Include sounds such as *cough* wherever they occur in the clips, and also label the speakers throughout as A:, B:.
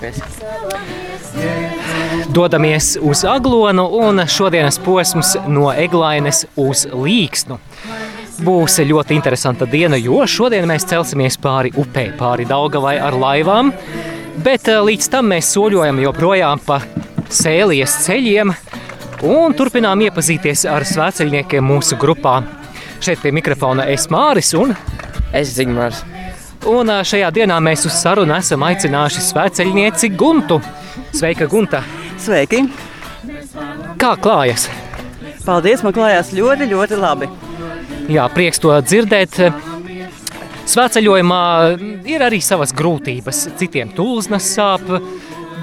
A: pieskāpties.
B: Dodamies uz Aglonu un šodienas posms no Eglainas uz Līksnu. Būs ļoti interesanta diena, jo šodien mēs celsimies pāri upē, pāri Daugavai ar laivām, bet eh, līdz tam mēs soļojam joprojām pa sēlies ceļiem un turpinām iepazīties ar svēceļniekiem mūsu grupā. Šeit pie mikrofona es Māris un
A: Es zinu, Mārs.
B: Un šajā dienā mēs uz sarunu esam aicinājuši svēceļnieci Guntu. Sveika, Gunta!
C: Sveiki!
B: Kā klājas?
C: Paldies, man klājās ļoti, ļoti labi.
B: Jā, prieks to dzirdēt. Svētceļojumā ir arī savas grūtības. Citiem tulznas sāp,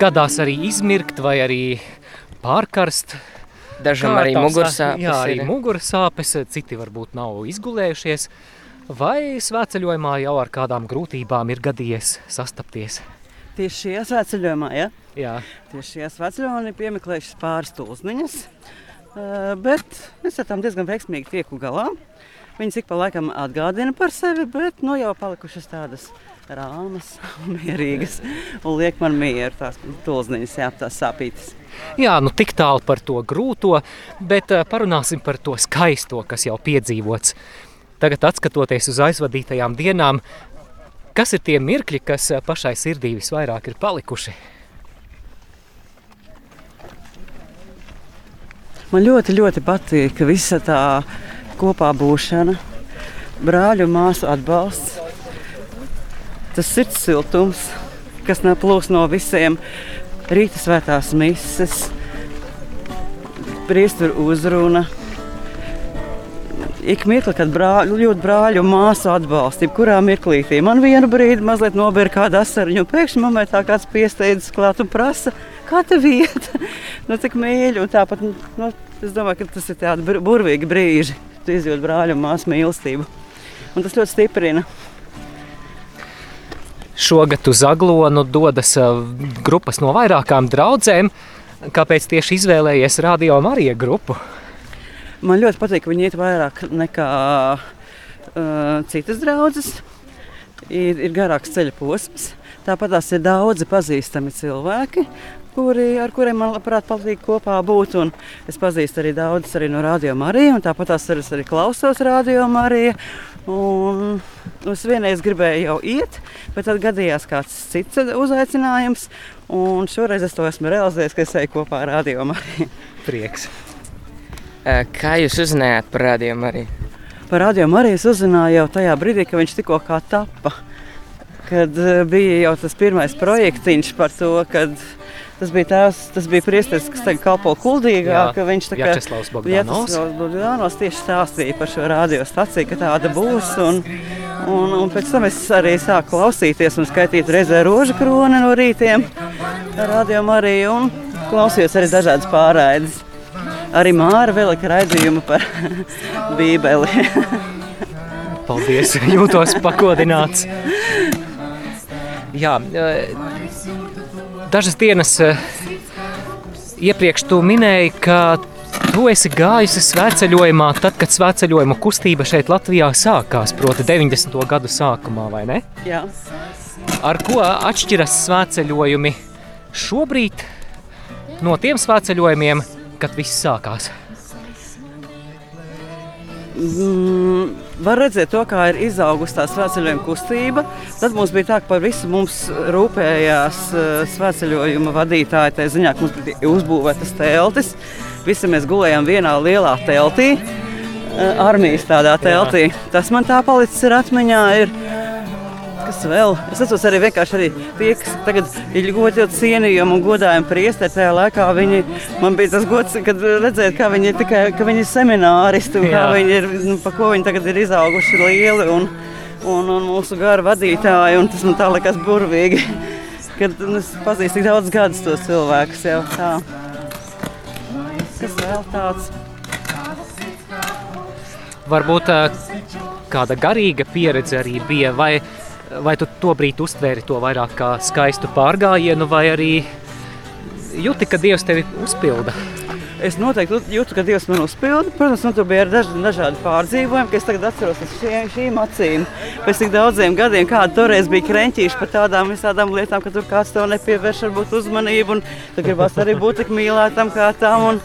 B: gadās arī izmirkt vai arī pārkarst.
A: Dažam
B: Kā
A: arī mugursāpes
B: Jā, arī mugursāpes, citi varbūt nav izgulējušies. Vai svētceļojumā jau ar kādām grūtībām ir gadījies sastapties?
C: Tieši šajā svētceļojumā, ja?
B: Jā,
C: Tieši šajā svētceļojumā ir piemeklējušas pāris tulzniņas, eh, bet es ar tām diezgan veiksmīgi tieku galā. Viņas ik pa laikam atgādina par sevi, bet nu jau palikušas tādas rāmas *laughs* mierīgas. Un liek man mieru tās tulzniņas, jā, tās sāpītas.
B: Jā nu tik tālu par to grūto, bet ā, parunāsim par to skaisto, kas jau piedzīvots. Tagad, skatoties uz aizvadītajām dienām, kas ir tie mirkļi, kas ā, pašai sirdī visvairāk ir palikuši?
C: Man ļoti, ļoti patīk visa tā kopā būšana, brāļu un māsu atbalsts, tas sirds siltums, kas neplūst no visiem rīta svētās mises, priesteru uzruna. Ik mirkli, kad brāļu, ļoti brāļu un māsu atbalsta, kurā mirklītī man vienu brīdi mazliet nobēra kāda asariņa, un pēkšņi momentā kāds piesteidzas klāt un prasa, kā tev iet? *laughs* nu, cik mīļi, un tāpat, nu, es domāju, ka tas ir tādi bur- burvīgi brīži, tu izjūti brāļu un māsu mīlestību. Un tas ļoti stiprina.
B: Šogad uz Aglonu dodas ā, grupas no vairākām draudzēm. Kāpēc tieši izvēlējies Radio Marija grupu?
C: Man ļoti patīk, ka viņi iet vairāk nekā uh, citas draudzes. Ir, ir garāks ceļa posms. Tāpat tās ir daudzi pazīstami cilvēki, kuri, ar kuriem man labprāt patīk kopā būt. Un es pazīstu arī daudzus arī no Radio Marija, un tāpat tās arī, arī klausos Radio Marija. Un es vienreiz gribēju jau iet, bet tad gadījās kāds cits uzaicinājums. Un šoreiz es to esmu realizējis, ka es eju kopā ar Radio Mariju.
B: Prieks.
A: Ā, Kā jūs uzzinājāt par rādījumu arī?
C: Par radio Marijas uzzināju jau tajā brīdī, kad viņš tikko kā tappa. Kad eh, bija jau tas pirmais projektiņš par to, kad tas bija tās, tas bija priesteris, kas tagad kalpo kuldīgā,
B: Jā,
C: ka viņš tā kā
B: Vjačeslavs Bogdanovs.
C: Vjačeslavs Bogdanovs tieši stāstīja par šo radiostaciju, ka tāda būs. Un, un, un pēc tam es arī sāku klausīties un skaitīt reizē rožu kroni no rītiem ar radio Mariju un klausījos arī dažādas pārraides. Arī Māra vēl ir raidījuma par *laughs* Bībeli.
B: Paldies, jūtos pakodināts. Jā, eh, dažas dienas eh, iepriekš tu minēji, ka tu esi gājusi svētceļojumā, tad, kad svētceļojuma kustība šeit Latvijā sākās, proti 90. gadu sākumā, vai ne?
C: Jā.
B: Ar ko atšķiras svētceļojumi šobrīd no tiem svētceļojumiem, kad viss sākās?
C: Mm, var redzēt, to, kā ir izaugusi tā svētceļojuma kustība. Tad mums bija tā, ka par visu mums rūpējās uh, svētceļojuma vadītāji. Tā ziņā, ka mums bija uzbūvētas teltis. Visi mēs gulējām vienā lielā teltī, uh, armijas tādā teltī. Tas man tā palicis ir atmiņā. Ir, Kas vēl? Es atceros arī vienkārši arī tie, kas tagad ir ļoti cienījami un godājami priesteri. Tajā laikā viņi, man bija tas gods, kad redzēt, kā viņi ir tikai ka viņi ir semināristi un kā viņi ir, nu, pa ko viņi tagad ir izauguši lieli un, un, un mūsu gara vadītāji. Un tas man tā likās burvīgi, *laughs* kad nu, es pazīstu tik daudz gadus tos cilvēkus jau tā. Kas vēl tāds?
B: Varbūt kāda garīga pieredze arī bija, vai, vai tu tobrīd uztvēri to vairāk kā skaistu pārgājienu, vai arī jūti, ka Dievs tevi uzpilda?
C: es noteikti jūtu, ka Dievs man uzpilda. Protams, man tur bija daž, dažādi pārdzīvojumi, kas tagad atceros ar šiem, šīm acīm. Pēc tik daudziem gadiem, kāda toreiz bija krenķīši par tādām visādām lietām, ka tur kāds to nepievērš varbūt uzmanību, un tu gribas arī būt tik mīlētam kā tam. Un,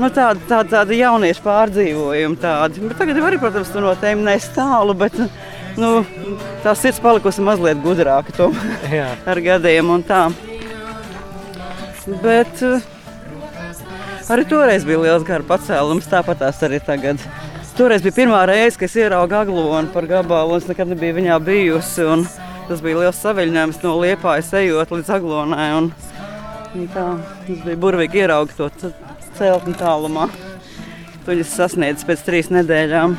C: Nu, tāda, tāda, tāda jauniešu pārdzīvojuma. Tāda. Bet tagad arī, protams, no tiem nestālu, bet nu, tā sirds palikusi mazliet gudrāka *laughs* ar gadiem. Bet uh, arī toreiz bija liels garu pacēlums, tāpat tās arī tagad. Toreiz bija pirmā reize, kad es ieraugu aglonu par gabalu, un es nekad nebiju viņā bijusi. Tas bija liels saviļņojums no liepājas ejot līdz aglonai. Un, un tā, tas bija burvīgi ieraugt to celtni tālumā. To es sasniedzu pēc trīs nedēļām.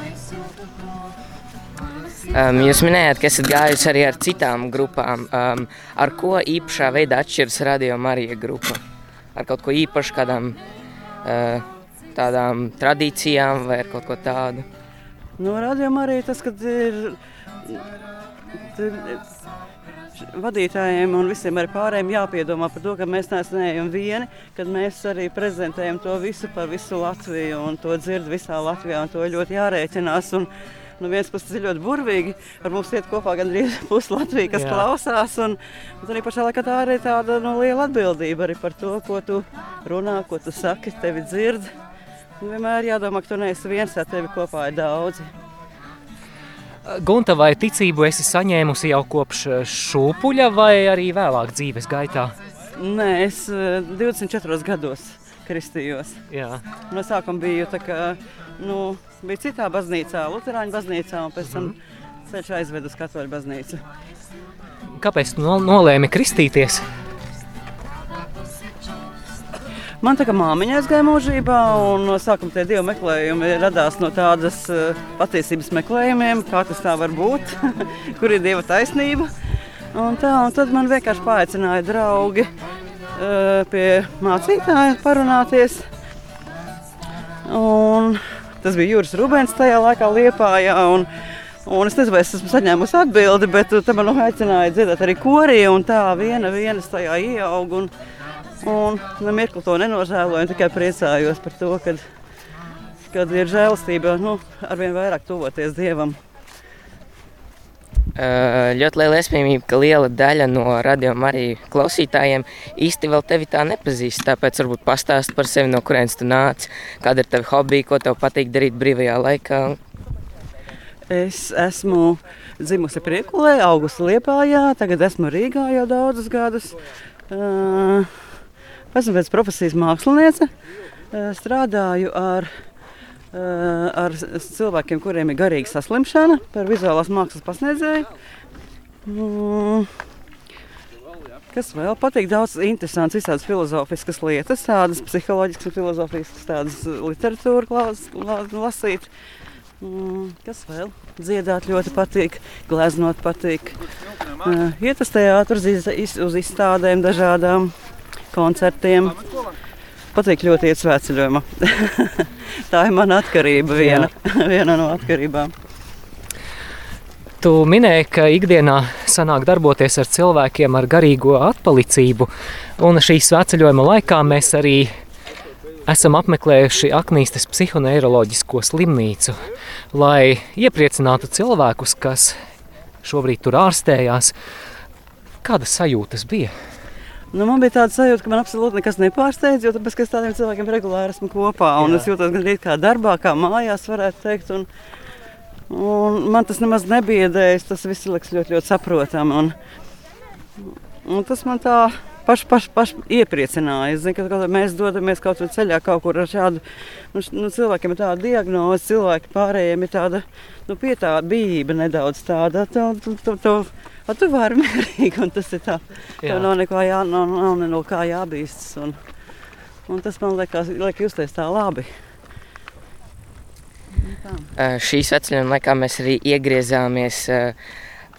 A: Um, jūs minējāt, ka esat gājusi arī ar citām grupām. Um, ar ko īpašā veidā atšķiras Radio Marija grupa? Ar kaut ko īpašu, kādām uh, tādām tradīcijām vai kaut ko tādu?
C: Nu, Radio Marija tas, kad ir, ir vadītājiem un visiem arī pārējiem jāpiedomā par to, ka mēs neesam vieni, kad mēs arī prezentējam to visu par visu Latviju un to dzird visā Latvijā un to ļoti jārēķinās. Un, no nu, vienas puses ir ļoti burvīgi. Ar mums iet kopā gandrīz *laughs* pusi Latvijas, kas Jā. klausās. Un, un arī pašā laikā tā arī tāda nu, liela atbildība arī par to, ko tu runā, ko tu saki, tevi dzird. Un vienmēr jādomā, ka tu neesi viens, ar tevi kopā ir daudzi.
B: Gunta, vai ticību esi saņēmusi jau kopš šūpuļa vai arī vēlāk dzīves gaitā?
C: Nē, es 24 eh, gados kristījos. Jā. No sākuma biju tā kā, nu, bija citā baznīcā, Lutāņu baznīcā, un pēc tam ceļš aizved uz Katoļu baznīcu.
B: Kāpēc tu nolēmi kristīties?
C: Man tā kā māmiņa aizgāja mūžībā, un no sākuma tie divi meklējumi radās no tādas uh, patiesības meklējumiem, kā tas tā var būt, *laughs* kur ir dieva taisnība. Un tā, un tad man vienkārši paaicināja draugi uh, pie mācītāja parunāties. Un Tas bija Juris Rubens tajā laikā Liepājā. Un, Un es nezinu, vai es esmu saņēmusi atbildi, bet tā man aicināja dzirdēt arī korī. Tā viena vienas tajā ieauga. Un, un ne mirkli to nenožēloju. Tikai priecājos par to, kad, kad ir žēlastība nu, arvien vairāk tuvoties Dievam.
A: Ļoti liela iespējamība, ka liela daļa no radiokamā arī klausītājiem īsti vēl tevi tā nepazīst. Tāpēc varbūt pastāst par sevi, no kurienes tu nāc, kāda ir tava hobija, ko tev patīk darīt brīvajā laikā.
C: Es esmu dzimusi Priekulē, augusta Liepājā, tagad esmu Rīgā jau daudzus gadus. Esmu pēc profesijas māksliniece, strādāju ar Eh, ar cilvēkiem, kuriem ir garīga saslimšana, par vizuālās mākslas pasniedzēju. Mm. Kas vēl patīk? Daudz interesants, visādas filozofiskas lietas, tādas psiholoģiskas, filozofiskas, tādas literatūra lasīt. Mm, kas vēl? Dziedāt ļoti patīk, gleznot patīk. Uh, iet uz teātrus, uz izstādēm, dažādām koncertiem. Patīk ļoti iet svētceļojumā. *laughs* Tā ir mana atkarība, viena, *laughs* viena no atkarībām.
B: Tu minēji, ka ikdienā sanāk darboties ar cilvēkiem ar garīgo atpalicību, un šīs svētceļojuma laikā mēs arī esam apmeklējuši Aknīstes psihoneiroloģisko slimnīcu, lai iepriecinātu cilvēkus, kas šobrīd tur ārstējās. Kādas sajūtas bija?
C: Nu, man bija tāda sajūta, ka man absolūti nekas nepārsteidz, jo tāpēc, es tādiem cilvēkiem regulāri esmu kopā. Es jūtos gan kā darbā, kā mājās, varētu teikt. Un, un man tas nemaz nebiedējas. Tas viss liekas ļoti, ļoti saprotami. Un, un tas man tā paši paš, paš iepriecināja. Es zinu, ka mēs dodamies kaut kur ceļā, kaut kur ar šādu nu, nu, cilvēkiem ir tāda diagnoze, cilvēki pārējiem ir tāda nu, pietāda bijība nedaudz tāda. To, to, to, to, A tu vari mierīgi, un tas ir tā. Jā. Tev nav neko jā, nav, nav no kā jābīstas. Un, un tas man liekas, liek justies tā labi.
A: Tā. Uh, šīs vecuma laikā mēs arī iegriezāmies uh,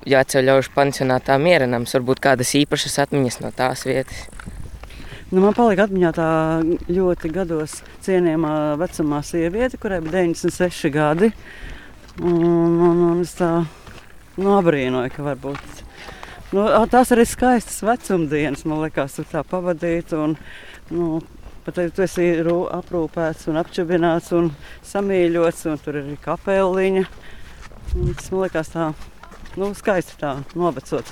A: Jāceļaušu pansionātā Mierenams. Varbūt kādas īpašas atmiņas no tās vietas.
C: Nu, man palika atmiņā tā ļoti gados cienījamā vecumā sieviete, kurai bija 96 gadi. Un, un, un es tā nu, abrīnoju, ka varbūt Nu, tās arī skaistas vecumdienas, man liekas, tur tā pavadīt. Un, nu, Bet ja tu esi aprūpēts un apčubināts un samīļots, un tur ir arī kapeliņa. Un Tas man liekas tā, nu, skaisti tā novecot.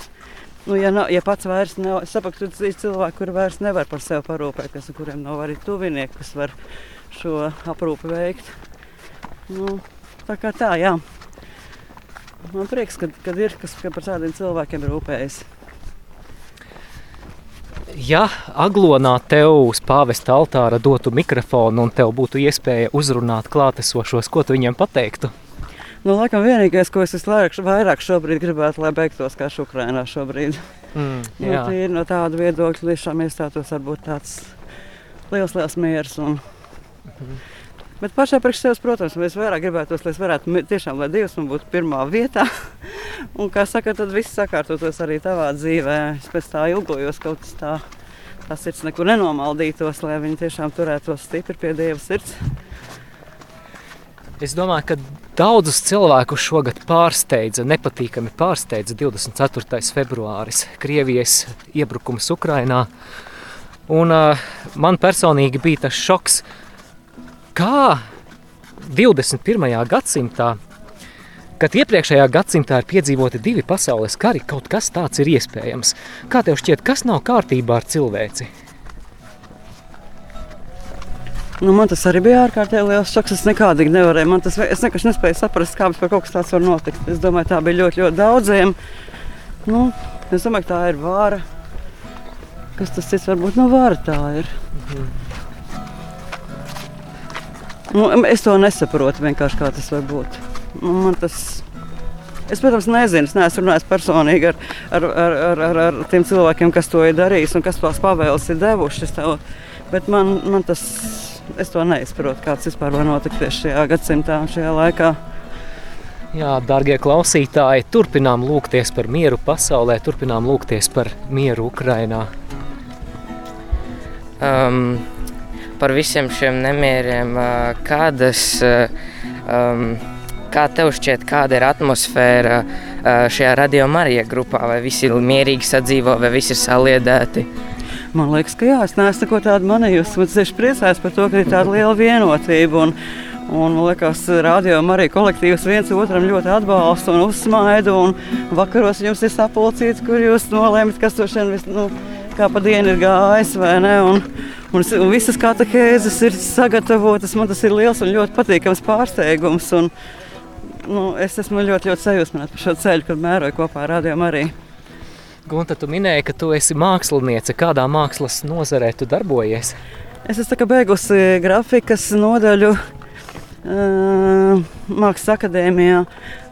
C: Nu, ja, nav, ja pats vairs nav, es saprotu, ka ir cilvēki, kuri vairs nevar par sevi parūpēties, kuriem nav arī tuvinieki, kas var šo aprūpi veikt. Nu, tā kā tā, jā. Man prieks, ka, kad ir kas ka par tādiem cilvēkiem rūpējas.
B: Ja aglonā tev uz pāvesta altāra dotu mikrofonu un tev būtu iespēja uzrunāt klātesošos, ko tu viņiem pateiktu?
C: Nu, laikam vienīgais, ko es vairāk šobrīd gribētu, lai beigtos kā Ukrainā šobrīd.
B: Mm, *laughs*
C: Nu, ir no tāda viedokļa, tiešām iestātos varbūt tāds liels, liels miers. Un... Bet pašā priekš sevis, protams, mēs vairāk gribētos, lai es varētu tiešām, lai Dievs man būtu pirmā vietā. *laughs* un, kā saka, tad viss sakārtotos arī tavā dzīvē. Es pēc tā ilgojos kaut kas tā. Tas sirds nekur nenomaldītos, lai viņi tiešām turētos stipri pie Dieva sirds.
B: Es domāju, ka daudzus cilvēkus šogad pārsteidza, nepatīkami pārsteidza 24. februāris, Krievijas iebrukums Ukrajinā. Un uh, man personīgi bija tas šoks, kā 21. gadsimtā, kad iepriekšējā gadsimtā ir piedzīvoti divi pasaules kari, kaut kas tāds ir iespējams. Kā tev šķiet, kas nav kārtībā ar cilvēci?
C: Nu, man tas arī bija ārkārtīgi liels šoks. Es nekādīgi nevarēju. Man tas, es vienkārši nespēju saprast, kā vispār kaut kas tāds var notikt. Es domāju, tā bija ļoti, ļoti daudziem. Nu, es domāju, ka tā ir vāra. Kas tas cits varbūt no vāra tā ir? Nu, es to nesaprotu vienkārši, kā tas var būt. Nu, man tas, es, protams, nezinu. Es neesmu runājis personīgi ar, ar, ar, ar, ar, ar tiem cilvēkiem, kas to ir darījis un kas tās pavēles ir devuši. Tev, bet man, man tas, es to neizprotu, kāds vispār var notikt tieši šajā gadsimtā un šajā laikā.
B: Jā, darbie klausītāji, turpinām lūgties par mieru pasaulē, turpinām lūgties par mieru Ukrajinā.
A: um, par visiem šiem nemieriem, uh, kādas, uh, um, kā tev šķiet, kāda ir atmosfēra uh, šajā radio Marija grupā, vai visi ir mierīgi sadzīvo, vai visi ir saliedēti?
C: Man liekas, ka jā, es neesmu neko tādu manījusi. Es tieši priecājos par to, ka ir tāda liela vienotība. Un, un man liekas, radio arī kolektīvs viens otram ļoti atbalsta un uzsmaida. Un vakaros jums ir sapulcīts, kur jūs nolēmat, kas to šodien vis- nu, kā pa dienu ir gājis. Un, un, un visas katehēzes ir sagatavotas. Man tas ir liels un ļoti patīkams pārsteigums. Un, nu, es esmu ļoti, ļoti sajūsmināta par šo ceļu, kad mēroju kopā ar radio arī.
B: Gunta, tu minēji, ka tu esi māksliniece. Kādā mākslas nozarē tu darbojies?
C: Es esmu beigusi grafikas nodaļu uh, Mākslas akadēmijā,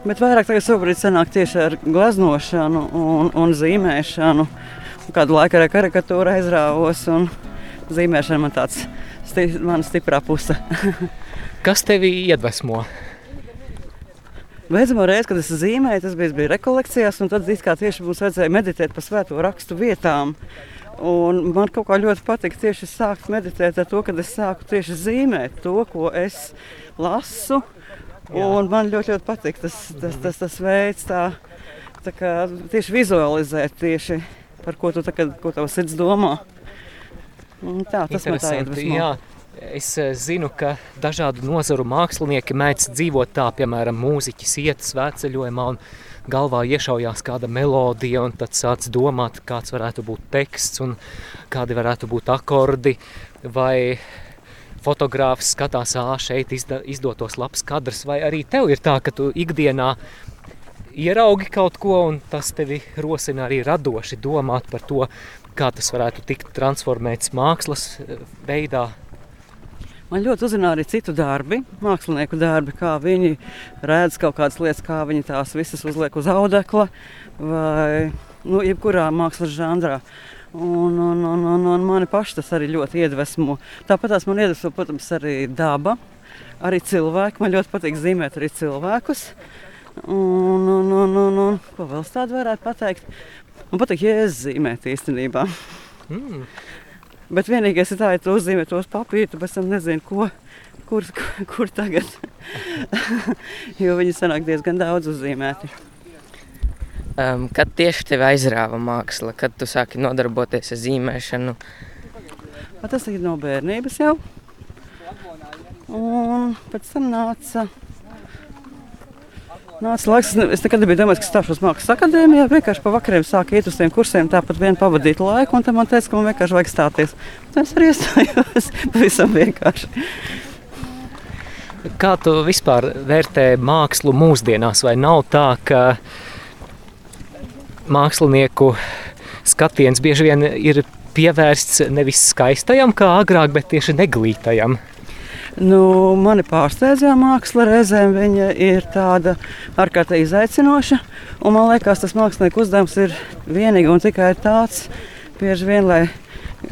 C: bet vairāk tagad šobrīd sanāk tieši ar gleznošanu un, un zīmēšanu. Kādu laiku arī karikatūru aizrāvos, un zīmēšana man tāds sti, mana stiprā puse. *laughs*
B: Kas tevi iedvesmo?
C: Beidzamā reize, kad es zīmēju, tas bija, bija rekolekcijās, un tad tieši mums vajadzēja meditēt par svēto rakstu vietām. Un man kaut kā ļoti patīk tieši sākt meditēt ar to, kad es sāku tieši zīmēt to, ko es lasu. Man ļoti, ļoti patīk tas, tas, tas, tas veids, tā, tā kā tieši vizualizēt, tieši par ko tu tagad, ko tavs sirds domā. Un tā, tas man tā
B: jā. Es eh, zinu, ka dažādu nozaru mākslinieki mēdz dzīvot tā, piemēram, mūziķis iet svētceļojumā un galvā iešaujās kāda melodija, un tad sāc domāt, kāds varētu būt teksts un kādi varētu būt akordi, vai fotogrāfs skatās, ā, šeit izda, izdotos labs kadrs, vai arī tev ir tā, ka tu ikdienā ieraugi kaut ko, un tas tevi rosina arī radoši domāt par to, kā tas varētu tikt transformēts mākslas eh, veidā.
C: Man ļoti uzrunā arī citu darbi, mākslinieku darbi, kā viņi redz kaut kādas lietas, kā viņi tās visas uzliek uz audekla vai nu, jebkurā mākslas žanrā. Un, un, un, un, un mani paši tas arī ļoti iedvesmo. Tāpat tās man iedvesmo, protams, arī daba, arī cilvēki. Man ļoti patīk zīmēt arī cilvēkus. Un, un, un, un, un ko vēl tādu varētu pateikt? Man patīk, ja es zīmētu īstenībā.
B: Mm.
C: Bet vienīgais ir tā, ja tu uzzīmē tos papīrus, tad pēc tam nezinu, ko, kur, kur tagad. *laughs* jo viņi sanāk diezgan daudz uzzīmēti.
A: Um, kad tieši tevi aizrāva māksla, kad tu sāki nodarboties ar zīmēšanu?
C: Tas ir no bērnības jau. Un pēc tam nāca. Nāca laiks, es nekad nebiju domājis, ka stāšos mākslas akadēmijā. Vienkārši pa vakariem sāku iet uz tiem kursiem, tāpat vien pavadīt laiku, un tam man teica, ka man vienkārši vajag stāties. Tas arī iestājos *laughs* pavisam vienkārši.
B: Kā tu vispār vērtē mākslu mūsdienās? Vai nav tā, ka mākslinieku skatiens bieži vien ir pievērsts nevis skaistajam, kā agrāk, bet tieši neglītajam?
C: Nu, mani pārsteidza māksla reizēm. Viņa ir tāda ārkārtīgi izaicinoša. Un man liekas, tas mākslinieka uzdevums ir vienīgi un tikai tāds, bieži vien, lai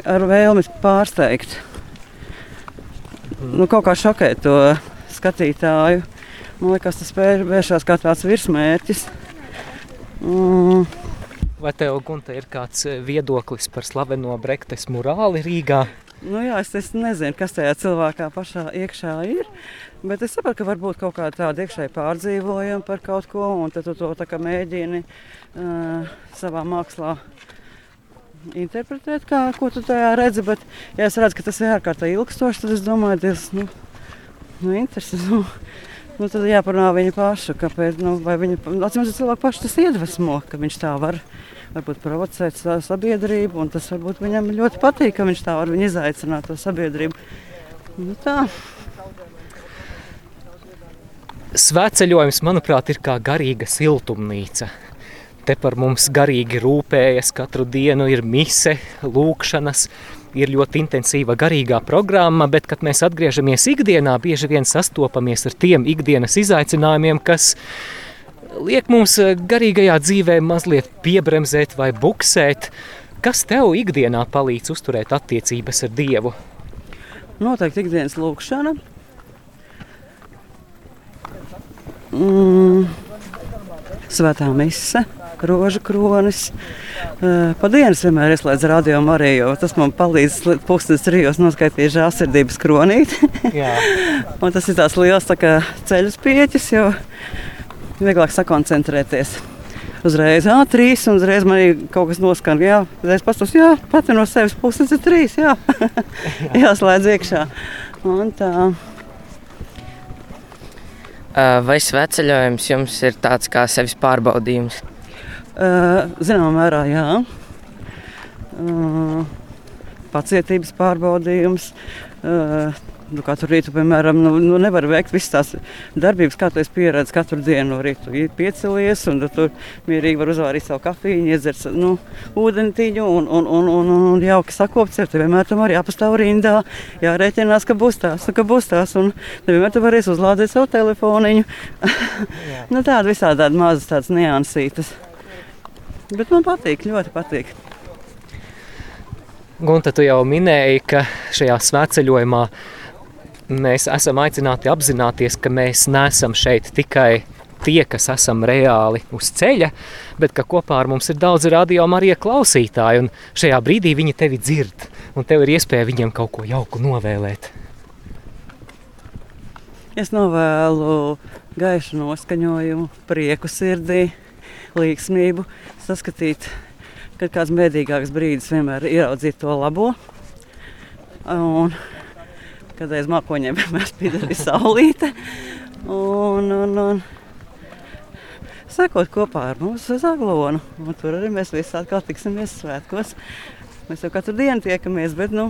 C: ar vēlmi pārsteigt. Nu, kaut kā šokēt to skatītāju. Man liekas, tas vēršas kā tāds virsmērķis.
B: Mm. Vai tev, Gunte, ir kāds viedoklis par slaveno Brektes murāli Rīgā?
C: Nu, jā, es, es nezinu, kas tajā cilvēkā pašā iekšā ir. Bet es saprotu, ka varbūt kaut kāda tāda iekšēji pārdzīvojuma par kaut ko, un tu to mēģini uh, savā mākslā interpretēt, kā, ko tu tajā redzi. Bet, ja es redzu, ka tas ir ārkārtīgi ilgstoši, tad es domāju, tas nu, nu, interesanti. Nu, nu, tad jāparunā viņa paša, kāpēc. Nu, vai viņa, atcīmredzot, cilvēku pašu tas iedvesmo, ka viņš tā var varbūt provocēt sabiedrību. Tas varbūt viņam ļoti patīk, ka viņš tā var izaicināt to sabiedrību. Nu, tā.
B: Svētceļojums, manuprāt, ir kā garīga siltumnīca. Te par mums garīgi rūpējas katru dienu, ir mise, lūkšanas, ir ļoti intensīva garīgā programma, bet, kad mēs atgriežamies ikdienā, bieži vien sastopamies ar tiem ikdienas izaicinājumiem, kas liek mums eh, garīgajā dzīvē mazliet piebremzēt vai buksēt. Kas tev ikdienā palīdz uzturēt attiecības ar Dievu?
C: Noteikti ikdienas lūkšana. Mm, svētā mise, rožu kronis. Uh, pa dienas vienmēr ieslēdzu radio arī, jo tas man palīdz pusdienas trijos noskaitīt žālsirdības kronīti. *laughs* tas ir tās liels tā ceļu spieķis, jo vieglāk sakoncentrēties. Uzreiz ah, trīs, un uzreiz man kaut kas noskan. Jā, es pastos, jā, pati no sevis puses ir trīs. Jā, *laughs* jāslēdz iekšā. Un tā.
A: Vai sveceļojums jums ir tāds kā sevis pārbaudījums?
C: Zināmā mērā, jā. Pacietības pārbaudījums Nu, katru rītu, piemēram, nu, nu nevar veikt visas tās darbības, kā tu pieredzi katru dienu no rīta. Ir piecelies, un tu tur mierīgi var uzvārīt savu kafiju, iedzert nu, ūdentiņu un, un, un, un, un, un jauki sakopts. Tev vienmēr tam arī jāpastāv rindā, jārēķinās, ka būs tās, ka būs tās. Un vienmēr tu varēsi uzlādēt savu telefoniņu. *laughs* nu, tāda visādi tāda mazas tādas niansītas. Bet man patīk, ļoti patīk.
B: Gunta, tu jau minēji, ka šajā svētceļojumā mēs esam aicināti apzināties, ka mēs neesam šeit tikai tie, kas esam reāli uz ceļa, bet ka kopā ar mums ir daudz radio Marija klausītāji, un šajā brīdī viņi tevi dzird, un tev ir iespēja viņiem kaut ko jauku novēlēt.
C: Es novēlu gaišu noskaņojumu, prieku sirdī, līgsmību, saskatīt, ka kāds bēdīgāks brīdis vienmēr ieraudzīt to labo. Un kad aiz mākoņiem vienmēr spīd arī saulīte. Un, un, un sekot kopā ar mums uz Aglonu. Un tur arī mēs visi atkal tiksimies svētkos. Mēs jau katru dienu tiekamies, bet nu,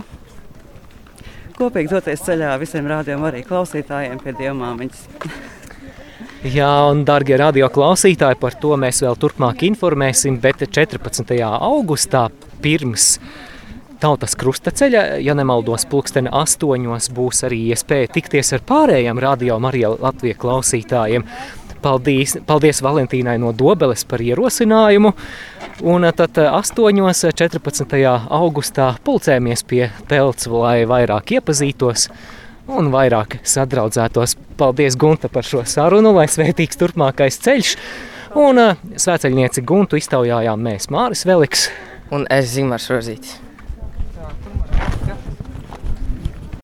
C: kopīgi doties ceļā visiem rādījumam arī klausītājiem pie dievmāmiņas.
B: Jā, un, darbie radio klausītāji, par to mēs vēl turpmāk informēsim. Bet 14. augustā pirms Tautas krustaceļa, ja nemaldos, pulksteni astoņos būs arī iespēja tikties ar pārējiem radio Marija Latvijas klausītājiem. Paldies, paldies Valentīnai no Dobeles par ierosinājumu. Un tad 8. 14. augustā pulcēmies pie telts, lai vairāk iepazītos un vairāk sadraudzētos. Paldies, Gunta, par šo sarunu, lai svētīgs turpmākais ceļš. Un svēceļnieci Guntu iztaujājām mēs Māris Veliks
A: un es Zimars Rozītis.